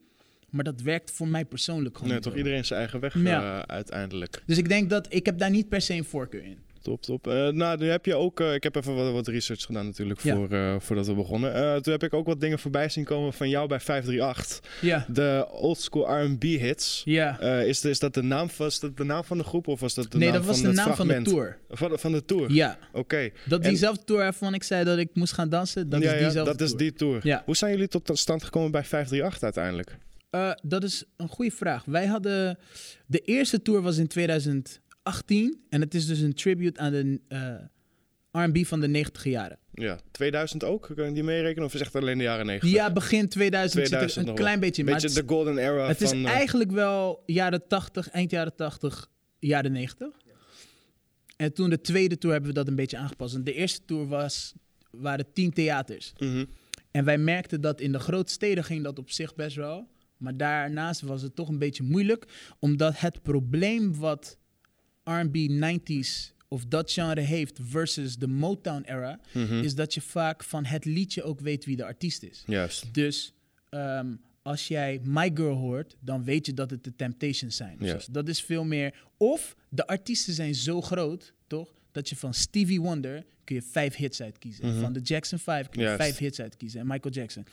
Maar dat werkt voor mij persoonlijk gewoon Nee, toch iedereen zijn eigen weg Ja. eh, uiteindelijk. Dus ik denk dat, ik heb daar niet per se een voorkeur in. Top, top. Eh, nou, nu heb je ook... eh, ik heb even wat, wat research gedaan natuurlijk Ja. voor, eh, voordat we begonnen. Toen heb ik ook wat dingen voorbij zien komen van jou bij 538. Ja, De oldschool R&B hits. ja. Is, is dat de naam, was dat de naam van de groep of was dat de nee, naam dat was van de naam fragment? van de tour. Van, van de tour? Ja, Oké. dat En- diezelfde tour waarvan ik zei dat ik moest gaan dansen, dat ja, is ja, diezelfde dat is die tour. Ja. Hoe zijn jullie tot stand gekomen bij 538 uiteindelijk? Eh, dat is een goede vraag. Wij hadden. De eerste tour was in 2018. En het is dus een tribute aan de eh, RB van de 90 jaren. Ja, 2000 ook? Kan je die meerekenen? Of is echt alleen de jaren 90? Ja, begin 2000, 2000 zit er een klein beetje in. Beetje maar de het, golden era is, het is eh, eigenlijk wel jaren 80, eind jaren 80, jaren 90. En toen de tweede tour hebben we dat een beetje aangepast. En de eerste tour was, waren tien theaters. mhm. En wij merkten dat in de grote steden ging dat op zich best wel. Maar daarnaast was het toch een beetje moeilijk. Omdat het probleem wat R&B 90s of dat genre heeft versus de Motown era... Mhm. is dat je vaak van het liedje ook weet wie de artiest is. Juist. Dus ehm, als jij My Girl hoort, dan weet je dat het de Temptations zijn. Dus dat is veel meer... Of de artiesten zijn zo groot, toch? Dat je van Stevie Wonder kun je vijf hits uitkiezen. Mhm. Van de Jackson 5 kun je Juist. vijf hits uitkiezen. En Michael Jackson.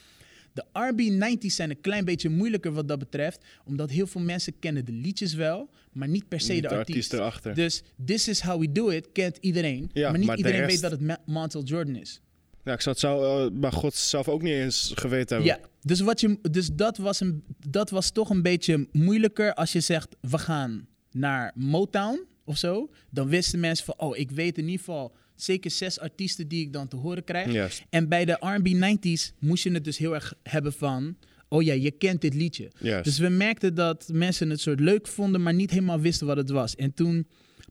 De R&B 90s zijn een klein beetje moeilijker wat dat betreft. Omdat heel veel mensen kennen de liedjes wel, maar niet per se Niet de, artiest. artiest erachter. Dus This Is How We Do It kent iedereen. Ja, maar niet maar iedereen rest- weet dat het Ma- Montel Jordan is. Ja, ik zou het zou, eh, maar God zelf ook niet eens geweten hebben. Ja, dus, wat je, dus dat, was een, dat was toch een beetje moeilijker als je zegt, we gaan naar Motown of zo. Dan wisten mensen van, oh, ik weet in ieder geval zeker zes artiesten die ik dan te horen krijg. En bij de R&B 90s moest je het dus heel erg hebben van, oh ja, je kent dit liedje. Dus we merkten dat mensen het soort leuk vonden, maar niet helemaal wisten wat het was. En toen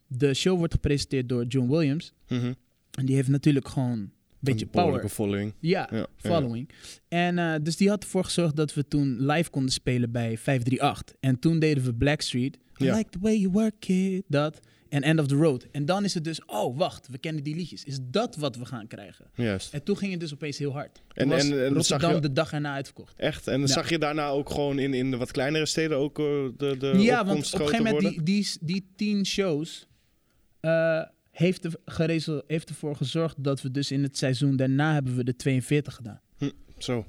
de show wordt gepresenteerd door John Williams. Mhm. En die heeft natuurlijk gewoon een beetje Een power. following. Ja, Ja, following. En eh, dus die had ervoor gezorgd dat we toen live konden spelen bij 538. En toen deden we Blackstreet. I Ja. like the way you work it. Dat. En End of the Road. En dan is het dus, oh wacht, we kennen die liedjes. Is dat wat we gaan krijgen? Juist. En toen ging het dus opeens heel hard. Toen En- en- en Rotterdam je- de dag erna uitverkocht. Echt? En dan Ja. zag je daarna ook gewoon in, in de wat kleinere steden ook eh, de, de ja, want op een gegeven moment, die, die, die tien shows eh, heeft, er heeft ervoor gezorgd dat we dus in het seizoen daarna hebben we de 42 gedaan. Zo.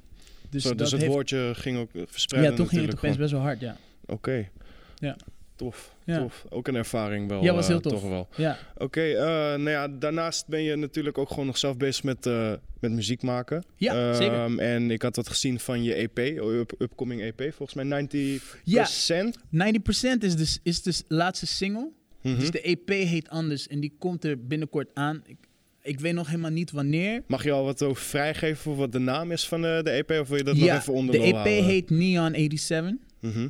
Dus, Zo, dat dus het heeft, woordje ging ook eh, verspreiden Ja, toen ging het opeens best wel hard, ja. Oké. Ja. Tof, Ja. tof. Ook een ervaring wel. Ja, was heel eh, tof. Toch wel. Ja, Oké, eh, nou ja, daarnaast ben je natuurlijk ook gewoon nog zelf bezig met, eh, met muziek maken. Ja, zeker. Ehm, En ik had wat gezien van je EP, up- upcoming EP, volgens mij 90%. Ja. 90% is dus, is dus laatste single. Mhm. Dus de EP heet anders en die komt er binnenkort aan. Ik, ik weet nog helemaal niet wanneer. Mag je al wat over vrijgeven voor wat de naam is van eh, de EP? Of wil je dat ja, nog even onder de EP houden? heet Neon 87. Mhm.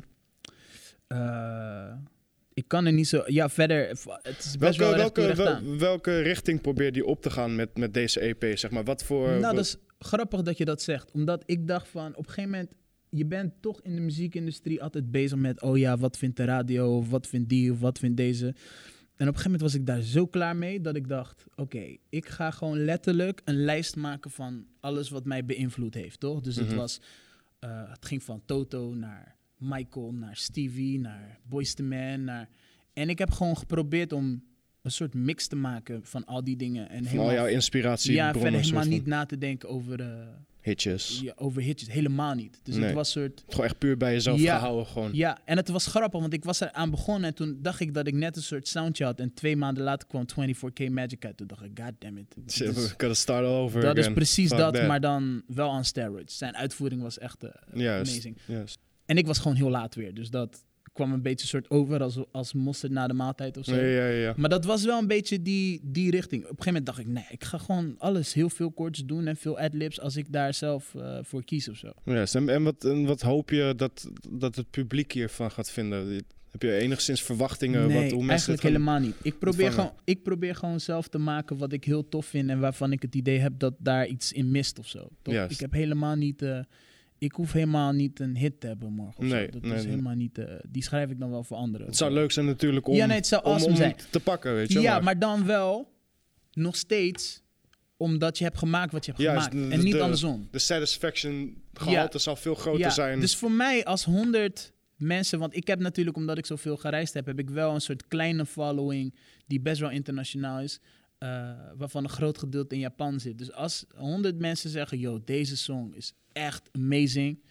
Eh, ik kan er niet zo... Ja, verder... Het is best Welke, wel welke, wel- welke richting probeer je op te gaan met, met deze EP? Zeg maar, wat voor... Nou, wat- dat is grappig dat je dat zegt. Omdat ik dacht van, op een gegeven moment... Je bent toch in de muziekindustrie altijd bezig met... Oh ja, wat vindt de radio? Of wat vindt die? Of wat vindt deze? En op een gegeven moment was ik daar zo klaar mee... dat ik dacht, oké, ik ga gewoon letterlijk een lijst maken... van alles wat mij beïnvloed heeft, toch? Dus het Mhm. was... eh, het ging van Toto naar Michael, naar Stevie, naar Boyz II Men, naar... En ik heb gewoon geprobeerd om een soort mix te maken van al die dingen. En van al jouw inspiratie, ja, verder helemaal van niet na te denken over, eh, hitjes. ja, over hitjes. Helemaal niet. Dus Nee. het was soort... Gewoon echt puur bij jezelf Ja. gehouden gewoon. Ja, en het was grappig, want ik was er aan begonnen en toen dacht ik dat ik net een soort soundje had. En twee maanden later kwam 24K Magic uit. Toen dacht ik, god damn it. Shit, Dat we is, gotta start over dat is precies Fuck dat, that. maar dan wel aan steroids. Zijn uitvoering was echt eh, amazing. juist. En ik was gewoon heel laat weer, dus dat kwam een beetje soort over als, als mosterd na de maaltijd of zo. Ja, ja, ja. Maar dat was wel een beetje die, die richting. Op een gegeven moment dacht ik, nee, ik ga gewoon alles, heel veel koorts doen en veel adlibs als ik daar zelf eh, voor kies of zo. Ja, en, en, wat, en wat hoop je dat, dat het publiek hiervan gaat vinden? Heb je enigszins verwachtingen? nee, wat, hoe mensen eigenlijk het helemaal niet. Ik probeer, ontvangen? gewoon, ik probeer gewoon zelf te maken wat ik heel tof vind en waarvan ik het idee heb dat daar iets in mist of zo. Toch? Ik heb helemaal niet, eh, ik hoef helemaal niet een hit te hebben morgen Nee, zo. Dat nee, is nee. helemaal niet, eh, die schrijf ik dan wel voor anderen. Het zou zo. leuk zijn natuurlijk om, Ja, nee, het zou awesome om zijn. te pakken, weet je Ja, maar dan wel nog steeds omdat je hebt gemaakt wat je hebt Juist, gemaakt de- en niet de- andersom. De satisfaction gehalte zal veel groter zijn. Dus voor mij als 100 mensen, want ik heb natuurlijk, omdat ik zoveel gereisd heb, heb ik wel een soort kleine following die best wel internationaal is. Eh, waarvan een groot gedeelte in Japan zit. Dus als 100 mensen zeggen, yo, deze song is echt amazing.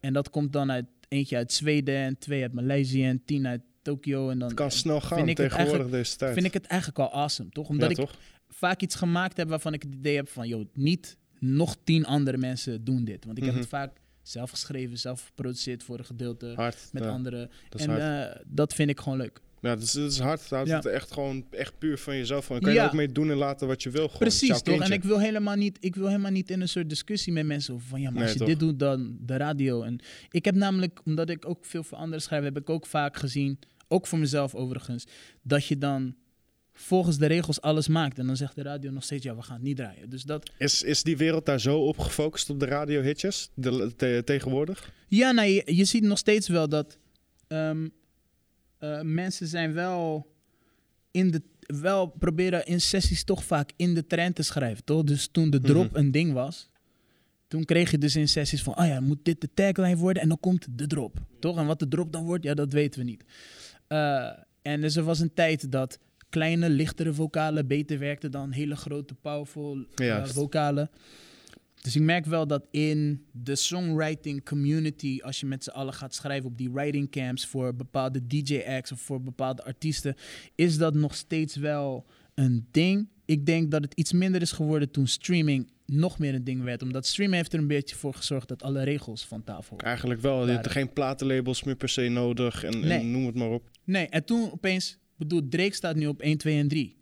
En dat komt dan uit eentje uit Zweden en twee uit Maleisië en tien uit Tokio. En dan het kan snel gaan vind ik het tegenwoordig deze tijd. vind ik het eigenlijk al awesome, toch? Omdat ja, ik vaak iets gemaakt heb waarvan ik het idee heb van, joh, niet nog tien andere mensen doen dit. Want ik Mhm. heb het vaak zelf geschreven, zelf geproduceerd voor een gedeelte Hard. met ja, anderen. En eh, dat vind ik gewoon leuk. Ja, dat is, dat is hard. Ja. het echt gewoon echt puur van jezelf. Van. Dan kan je Ja. ook mee doen en laten wat je wil. Gewoon. Is Precies, toch? En ik wil, helemaal niet, ik wil helemaal niet in een soort discussie met mensen over van, ja, maar Nee, als je toch? dit doet, dan de radio. En ik heb namelijk, omdat ik ook veel voor anderen schrijf, heb ik ook vaak gezien, ook voor mezelf overigens, dat je dan volgens de regels alles maakt. En dan zegt de radio nog steeds, ja, we gaan het niet draaien. Dus dat, Is, is die wereld daar zo op gefocust op de radiohitjes de, te- tegenwoordig? Ja, nou, je, je ziet nog steeds wel dat ehm, eh, mensen zijn wel in de wel proberen in sessies toch vaak in de trend te schrijven, toch? Dus toen de drop Mhm. een ding was, toen kreeg je dus in sessies van, oh ja, moet dit de tagline worden en dan komt de drop, toch? En wat de drop dan wordt, ja, dat weten we niet. Eh, en dus er was een tijd dat kleine, lichtere vocalen beter werkten dan hele grote, powerful eh, vocalen. Dus ik merk wel dat in de songwriting community, als je met z'n allen gaat schrijven op die writing camps voor bepaalde DJ-acts of voor bepaalde artiesten, is dat nog steeds wel een ding. Ik denk dat het iets minder is geworden toen streaming nog meer een ding werd. Omdat streaming heeft er een beetje voor gezorgd dat alle regels van tafel Eigenlijk wel. Je hebt geen platenlabels meer per se nodig. En, en noem het maar op. Nee, en toen opeens, bedoel, Drake staat nu op 1, 2 en 3.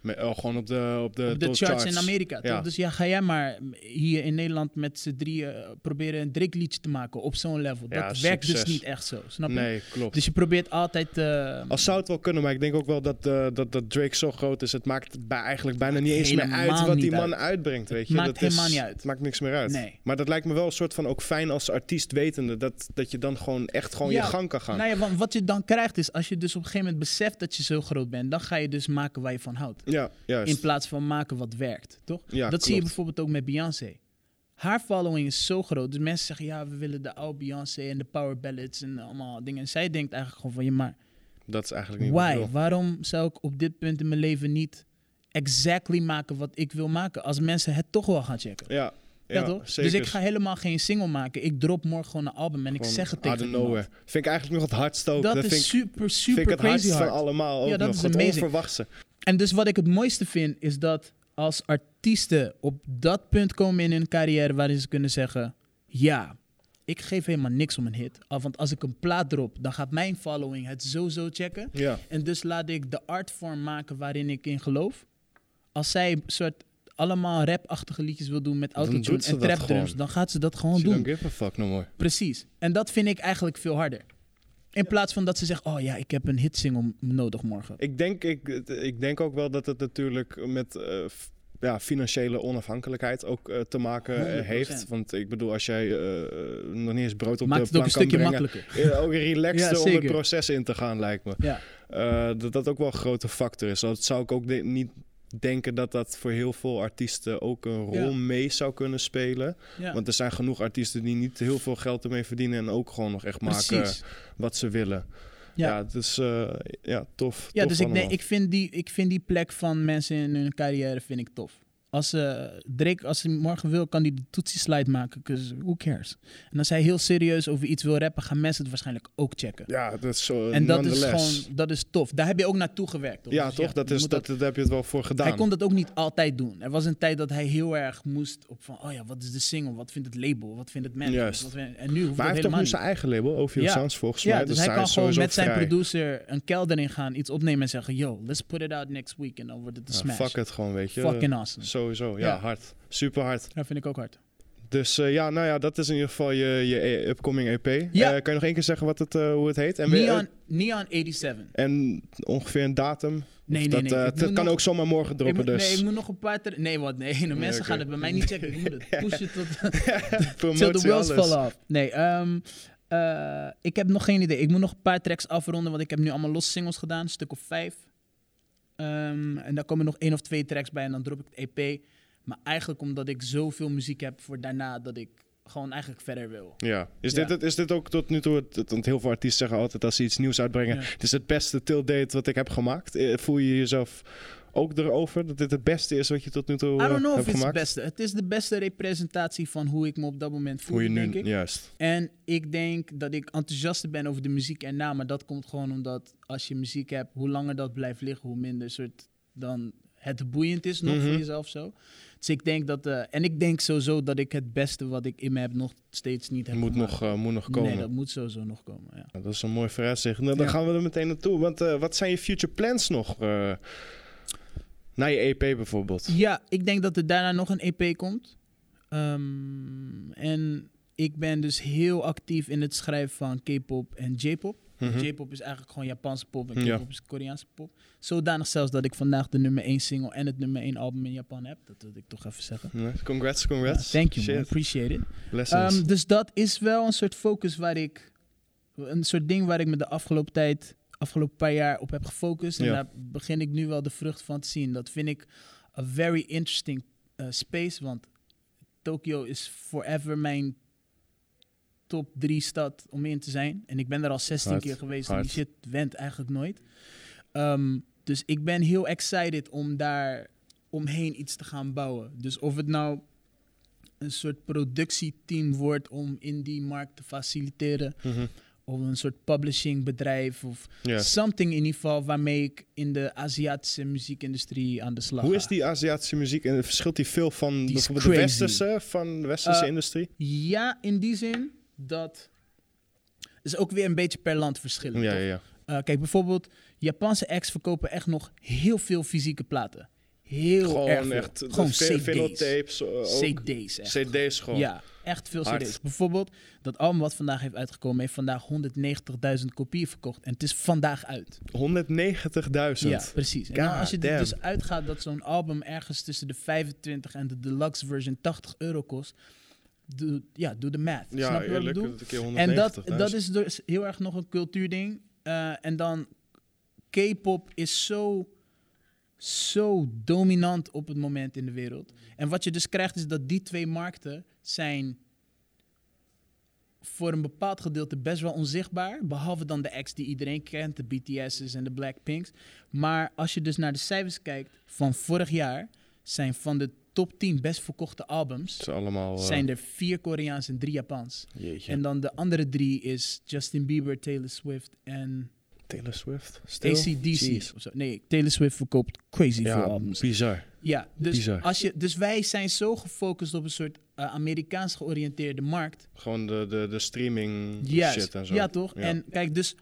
Met, oh, gewoon op de, op de, op de top charts, in Amerika. Ja. Toch? Dus ja, ga jij maar hier in Nederland met z'n drieën eh, proberen een Drake liedje te maken op zo'n level. Ja, dat werkt succes. dus niet echt zo, snap je? Nee, klopt. Dus je probeert altijd... eh, Als zou het wel kunnen, maar ik denk ook wel dat, eh, dat, dat Drake zo groot is. Het maakt bij, eigenlijk bijna niet eens meer uit wat die man uit. uitbrengt. Weet je? maakt dat is- helemaal niet uit. Het maakt niks meer uit. Nee. Maar dat lijkt me wel een soort van ook fijn als artiest wetende. Dat, dat je dan gewoon echt gewoon Ja, je gang kan gaan. Nou ja, want wat je dan krijgt is, als je dus op een gegeven moment beseft dat je zo groot bent, dan ga je dus maken waar je van houdt. Ja, juist. In plaats van maken wat werkt, toch? Ja, dat zie je bijvoorbeeld ook met Beyoncé. Haar following is zo groot. Dus mensen zeggen, ja, we willen de oude Beyoncé en de power ballads en allemaal dingen. En zij denkt eigenlijk gewoon van, ja, maar Dat is eigenlijk niet why? Waarom zou ik op dit punt in mijn leven niet exactly maken wat ik wil maken, als mensen het toch wel gaan checken? Ja, Ja, toch? zeker. Dus ik ga helemaal geen single maken. Ik drop morgen gewoon een album en ik zeg het tegen of nowhere. iemand. Vind ik eigenlijk nog het hardst ook. Dat, is ik, super, super vind ik het crazy hardst van allemaal ook Ja, dat nog. is het amazing. onverwachte. En dus wat ik het mooiste vind, is dat als artiesten op dat punt komen in hun carrière waarin ze kunnen zeggen: Ja, ik geef helemaal niks om een hit. Al, Want als ik een plaat drop, dan gaat mijn following het sowieso checken. Ja, En dus laat ik de artvorm maken waarin ik in geloof. Als zij een soort allemaal rapachtige liedjes wil doen met autotune en dat trapdrums, gewoon. dan gaat ze dat gewoon she doen. don't give a fuck no more. Precies. En dat vind ik eigenlijk veel harder. In plaats van dat ze zegt: Oh ja, ik heb een hitsingle nodig morgen. Ik denk, ik, ik denk ook wel dat het natuurlijk met eh, ja, financiële onafhankelijkheid ook eh, te maken eh, 100%. heeft. Want ik bedoel, als jij eh, nog niet eens brood op Maakt de het ook een plank kan stukje brengen, makkelijker. ook relaxter Ja, om het proces in te gaan, lijkt me. Ja. Eh, dat dat ook wel een grote factor is. Dat zou ik ook de- niet denken dat dat voor heel veel artiesten ook een rol Ja. mee zou kunnen spelen. Ja. Want er zijn genoeg artiesten die niet heel veel geld ermee verdienen en ook gewoon nog echt maken wat ze willen. Ja. Ja, het is eh, ja, tof. Ja, tof dus ik, denk, allemaal. ik, vind die, ik vind die plek van mensen in hun carrière vind ik tof. Als eh, Drake, als hij morgen wil, kan hij de toetsie-slide maken. Cause who cares? En als hij heel serieus over iets wil rappen, gaan mensen het waarschijnlijk ook checken. Ja, dat is zo. en dat is gewoon, dat is tof. Daar heb je ook naartoe gewerkt. toch? Ja, Dus toch? dat, is, dat, daar heb je het wel voor gedaan. hij kon dat ook niet altijd doen. Er was een tijd dat hij heel erg moest op van, oh ja, wat is de single? Wat vindt het label? Wat vindt het management? En nu hoeft maar hij heeft toch nu zijn eigen label, OVO Ja. Sounds, volgens ja, mij. dus hij kan gewoon met zijn vrij. producer een kelder in gaan, iets opnemen en zeggen, yo, let's put it out next week. En dan wordt het een smash. fuck het gewoon, weet je. Fucking awesome. Sowieso, ja, Ja. hard. Super hard. Dat vind ik ook hard. Dus eh, ja, nou ja, dat is in ieder geval je, je e- upcoming EP. Ja. Eh, kan je nog één keer zeggen wat het, eh, hoe het heet? En, Neon, Neon 87. en ongeveer een datum? Nee, nee, dat, nee. het kan nog- ook zomaar morgen droppen, moet, dus. Nee, ik moet nog een paar... ter- Nee, wat? Nee, de mensen gaan het bij mij niet checken. Ik moet het pushen tot... Promotie, the wheels alles. fall off. Nee, ehm, eh, ik heb nog geen idee. Ik moet nog een paar tracks afronden, want ik heb nu allemaal losse singles gedaan, een stuk of vijf. Ehm, en daar komen nog één of twee tracks bij en dan drop ik het EP. Maar eigenlijk omdat ik zoveel muziek heb voor daarna, dat ik gewoon eigenlijk verder wil. Ja. Is, Ja. Dit, is dit ook tot nu toe, het, want heel veel artiesten zeggen altijd als ze iets nieuws uitbrengen, Ja. het is het beste till date wat ik heb gemaakt. Eh, Voel je jezelf ook erover dat dit het beste is wat je tot nu toe I eh, don't know of hebt het het gemaakt? beste. Het is de beste representatie van hoe ik me op dat moment voel, Hoe je nu, denk ik. juist. En ik denk dat ik enthousiaster ben over de muziek erna. Maar dat komt gewoon omdat als je muziek hebt, hoe langer dat blijft liggen, hoe minder soort dan het boeiend is nog Mhm. voor jezelf zo. Dus ik denk dat, eh, en ik denk sowieso dat ik het beste wat ik in me heb nog steeds niet heb moet gemaakt. nog, eh, moet nog komen. Nee, dat moet sowieso nog komen, ja. Dat is een mooi vooruitzicht. Nou, dan Ja. gaan we er meteen naartoe. Want eh, wat zijn je future plans nog? Na je EP bijvoorbeeld. Ja, ik denk dat er daarna nog een EP komt. Ehm, en ik ben dus heel actief in het schrijven van K-pop en J-pop. Mhm. J-pop is eigenlijk gewoon Japanse pop en Ja. K-pop is Koreaanse pop. Zodanig zelfs dat ik vandaag de nummer 1 single en het nummer 1 album in Japan heb. Dat wil ik toch even zeggen. Nee, Congrats, congrats. Ja, thank you man, Shit. appreciate it. Blessings. Ehm, dus dat is wel een soort focus waar ik, een soort ding waar ik me de afgelopen tijd, afgelopen paar jaar op heb gefocust. En Ja. daar begin ik nu wel de vrucht van te zien. Dat vind ik a very interesting eh, space, want Tokyo is forever mijn top 3 stad om in te zijn. En ik ben er al 16 Hard, keer geweest en die shit went eigenlijk nooit. Ehm, dus ik ben heel excited om daar omheen iets te gaan bouwen. Dus of het nou een soort productieteam wordt om in die markt te faciliteren. Mhm. Of een soort publishingbedrijf. Of Ja. something in ieder geval waarmee ik in de Aziatische muziekindustrie aan de slag Hoe ga. is die Aziatische muziek en verschilt die veel van Die bijvoorbeeld de westerse, van de westerse Eh, industrie? Ja, in die zin dat is ook weer een beetje per land verschillend. Ja, ja, ja. Eh, kijk, bijvoorbeeld Japanse acts verkopen echt nog heel veel fysieke platen. Heel Gewoon erg veel. echt Gewoon CD's. vinyltapes, eh, CD's echt. CD's gewoon. Ja, echt veel Hard. CD's. Bijvoorbeeld, dat album wat vandaag heeft uitgekomen, heeft vandaag 190.000 kopieën verkocht. En het is vandaag uit. 190.000. Ja, precies. En God als je er dus uitgaat dat zo'n album ergens tussen de 25 en de deluxe version 80 euro kost. Doe, ja, doe de math. Ja, Snap je wat ik eerlijk. bedoel? En dat, 190.000. dat is dus heel erg nog een cultuurding. Eh, en dan K-pop is zo, zo dominant op het moment in de wereld. En wat je dus krijgt is dat die twee markten zijn voor een bepaald gedeelte best wel onzichtbaar. Behalve dan de acts die iedereen kent, de BTS's en de Blackpinks. Maar als je dus naar de cijfers kijkt van vorig jaar, zijn van de top 10 best verkochte albums, allemaal... eh, zijn er vier Koreaans en drie Japans. Jeetje. En dan de andere drie is Justin Bieber, Taylor Swift en Taylor Swift? Still? ACDC. Jeez. of zo. Nee, Taylor Swift verkoopt crazy veel Ja, albums. bizar. Ja, dus, bizar. als je, dus wij zijn zo gefocust op een soort eh, Amerikaans georiënteerde markt. Gewoon de, de, de streaming Juist. shit en zo. Ja, toch? Ja. En kijk, dus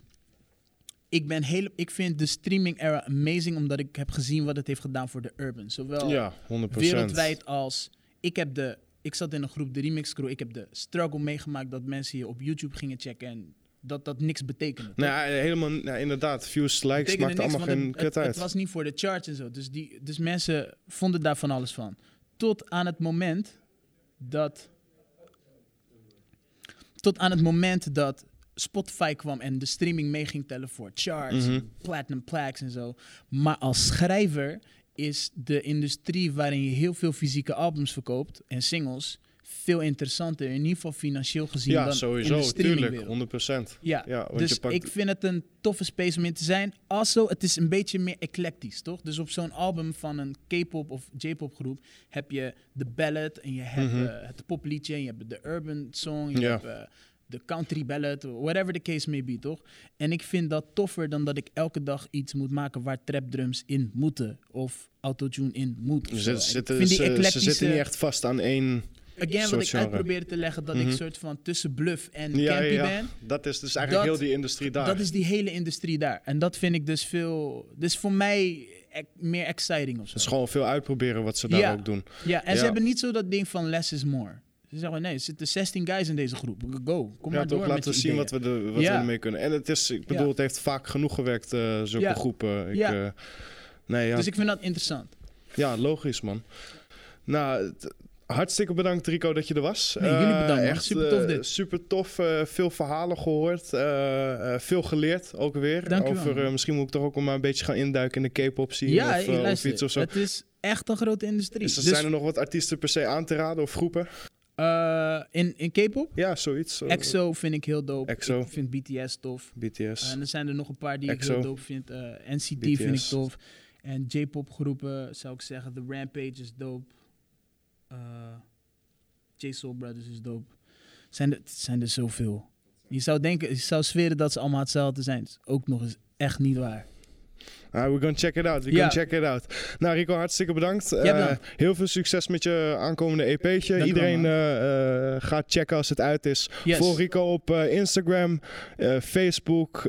ik, ben heel, ik vind de streaming era amazing, omdat ik heb gezien wat het heeft gedaan voor de urban. Zowel Ja, 100%. wereldwijd als... Ik heb de... Ik zat in een groep, de Remix Crew. Ik heb de struggle meegemaakt dat mensen je op YouTube gingen checken en dat dat niks betekende. Nou ja, helemaal, nou, inderdaad, views, likes, betekende maakt niks, allemaal geen het, uit. het was niet voor de charts en zo. Dus, die, dus mensen vonden daar van alles van. Tot aan het moment dat. Tot aan het moment dat Spotify kwam en de streaming mee ging tellen voor charts, Mhm. platinum plaques en zo. Maar als schrijver is de industrie waarin je heel veel fysieke albums verkoopt en singles veel interessanter. In ieder geval financieel gezien Ja, dan sowieso, in de tuurlijk, streamingwereld. 100%. Ja, Ja, want dus je pakt- ik vind het een toffe space om in te zijn. Also, het is een beetje meer eclectisch, toch? Dus op zo'n album van een K-pop of J-pop groep heb je de ballad en je hebt Mhm. eh, het popliedje en je hebt de urban song, je Ja. hebt eh, de country ballad, whatever the case may be, toch? En ik vind dat toffer dan dat ik elke dag iets moet maken waar trapdrums in moeten of autotune in moet. Ze, zitten niet echt vast aan één... Again, wat ik uit probeerde te leggen, dat Mhm. ik soort van tussen bluff en Ja, campy ja, ben. dat is dus eigenlijk Dat- heel die industrie daar. Dat is die hele industrie daar. En dat vind ik dus veel. Dus voor mij ec- meer exciting of zo. Het is gewoon veel uitproberen wat ze daar Ja. ook doen. Ja, en ze hebben niet zo dat ding van less is more. Ze zeggen nee, er zitten 16 guys in deze groep. Go, kom ja, maar door laten met we zien ideeën. wat, we, er, wat Ja. we ermee kunnen. En het is, ik bedoel, Ja. het heeft vaak genoeg gewerkt, eh, zulke Ja. groepen. Ik, Ja. eh, nee, ja. Dus ik vind dat interessant. ja, logisch man. Nou, hartstikke bedankt Rico dat je er was. Nee, jullie Eh, bedankt. Echt Super tof eh, dit. super tof. eh, veel verhalen gehoord. eh, eh, veel geleerd ook weer. Dank Over, misschien moet ik toch ook maar een beetje gaan induiken in de K-pop Ja, of, eh, of iets of zo. het is echt een grote industrie. Is, Dus, zijn er nog wat artiesten per se aan te raden of groepen? in, in K-pop, Ja, zoiets. EXO vind ik heel dope. EXO. Ik vind BTS tof. BTS. En er zijn er nog een paar die ik heel dope vind. NCT vind ik tof. En J-pop groepen zou ik zeggen, The Rampage is dope. Eh J-Soul Brothers is dope. Zijn er, zijn er zoveel. Je zou denken, je zou zweren dat ze allemaal hetzelfde zijn. Dat is ook nog eens echt niet waar. Ah, we're gonna check it out. We gonna check it out. Nou, Rico, hartstikke bedankt. Bedankt. heel veel succes met je aankomende EP'tje. Dank Iedereen eh, eh, gaat checken als het uit is. Yes. Volg Rico op Instagram, Facebook,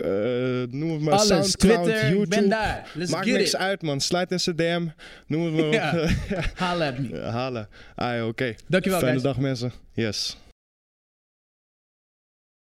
noem het maar, Alles, Soundcloud, Twitter, YouTube. ben daar. Let's Maakt niks it. uit, man. Sluit in zijn DM. Noem het maar. Ja. Halen. Ah, oké. Dankjewel, Fijne guys. dag, mensen. Yes.